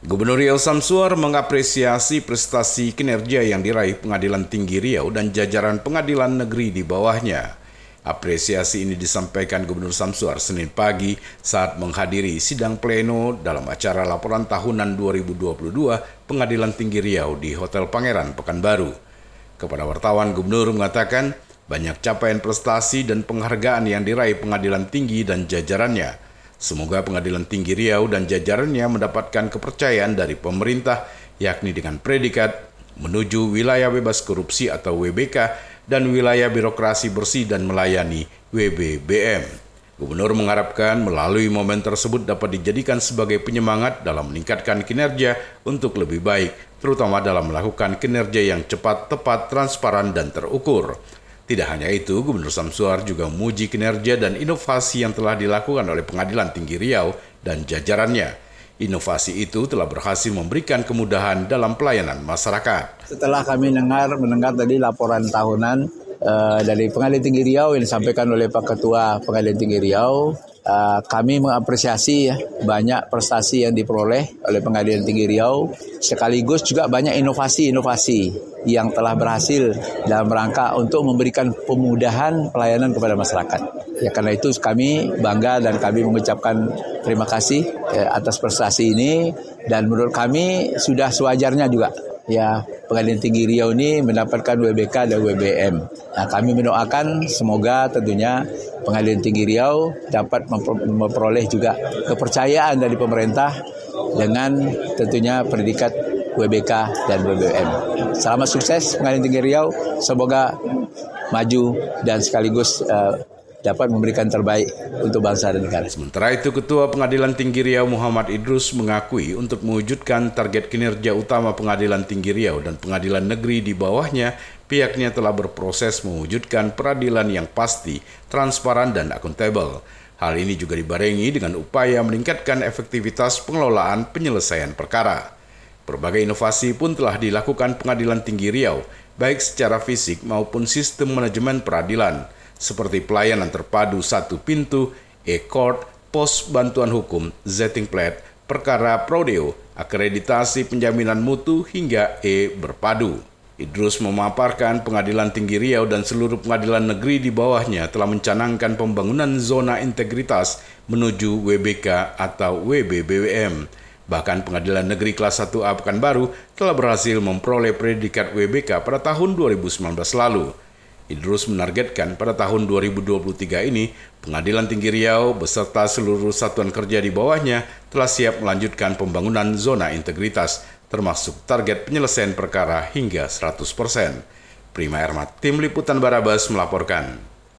Gubernur Riau Samsuar mengapresiasi prestasi kinerja yang diraih Pengadilan Tinggi Riau dan jajaran pengadilan negeri di bawahnya. Apresiasi ini disampaikan Gubernur Samsuar Senin pagi saat menghadiri sidang pleno dalam acara laporan tahunan 2022 Pengadilan Tinggi Riau di Hotel Pangeran Pekanbaru. Kepada wartawan, Gubernur mengatakan banyak capaian prestasi dan penghargaan yang diraih Pengadilan Tinggi dan jajarannya – Semoga Pengadilan Tinggi Riau dan jajarannya mendapatkan kepercayaan dari pemerintah, yakni dengan predikat menuju wilayah bebas korupsi atau WBK dan wilayah birokrasi bersih dan melayani WBBM. Gubernur mengharapkan melalui momen tersebut dapat dijadikan sebagai penyemangat dalam meningkatkan kinerja untuk lebih baik, terutama dalam melakukan kinerja yang cepat, tepat, transparan, dan terukur. Tidak hanya itu, Gubernur Samsuar juga memuji kinerja dan inovasi yang telah dilakukan oleh Pengadilan Tinggi Riau dan jajarannya. Inovasi itu telah berhasil memberikan kemudahan dalam pelayanan masyarakat. Setelah kami dengar mendengar tadi laporan tahunan uh, dari Pengadilan Tinggi Riau yang disampaikan oleh Pak Ketua Pengadilan Tinggi Riau, Uh, kami mengapresiasi ya, banyak prestasi yang diperoleh oleh Pengadilan Tinggi Riau, sekaligus juga banyak inovasi-inovasi yang telah berhasil dalam rangka untuk memberikan pemudahan pelayanan kepada masyarakat. Ya karena itu kami bangga dan kami mengucapkan terima kasih ya, atas prestasi ini dan menurut kami sudah sewajarnya juga ya Pengadilan Tinggi Riau ini mendapatkan WBK dan WBM. Nah, kami mendoakan semoga tentunya Pengadilan Tinggi Riau dapat memperoleh juga kepercayaan dari pemerintah dengan tentunya predikat WBK dan WBM. Selamat sukses Pengadilan Tinggi Riau, semoga maju dan sekaligus uh, dapat memberikan terbaik untuk bangsa dan negara. Sementara itu, Ketua Pengadilan Tinggi Riau Muhammad Idrus mengakui untuk mewujudkan target kinerja utama Pengadilan Tinggi Riau dan Pengadilan Negeri di bawahnya, pihaknya telah berproses mewujudkan peradilan yang pasti, transparan, dan akuntabel. Hal ini juga dibarengi dengan upaya meningkatkan efektivitas pengelolaan penyelesaian perkara. Berbagai inovasi pun telah dilakukan Pengadilan Tinggi Riau, baik secara fisik maupun sistem manajemen peradilan seperti pelayanan terpadu satu pintu, e-court, pos bantuan hukum, zetting plat, perkara prodeo, akreditasi penjaminan mutu hingga e-berpadu. Idrus memaparkan Pengadilan Tinggi Riau dan seluruh pengadilan negeri di bawahnya telah mencanangkan pembangunan zona integritas menuju WBK atau WBBWM. Bahkan Pengadilan Negeri Kelas 1A Pekanbaru telah berhasil memperoleh predikat WBK pada tahun 2019 lalu. Idrus menargetkan pada tahun 2023 ini, Pengadilan Tinggi Riau beserta seluruh satuan kerja di bawahnya telah siap melanjutkan pembangunan zona integritas, termasuk target penyelesaian perkara hingga 100%. Prima Ermat, Tim Liputan Barabas melaporkan.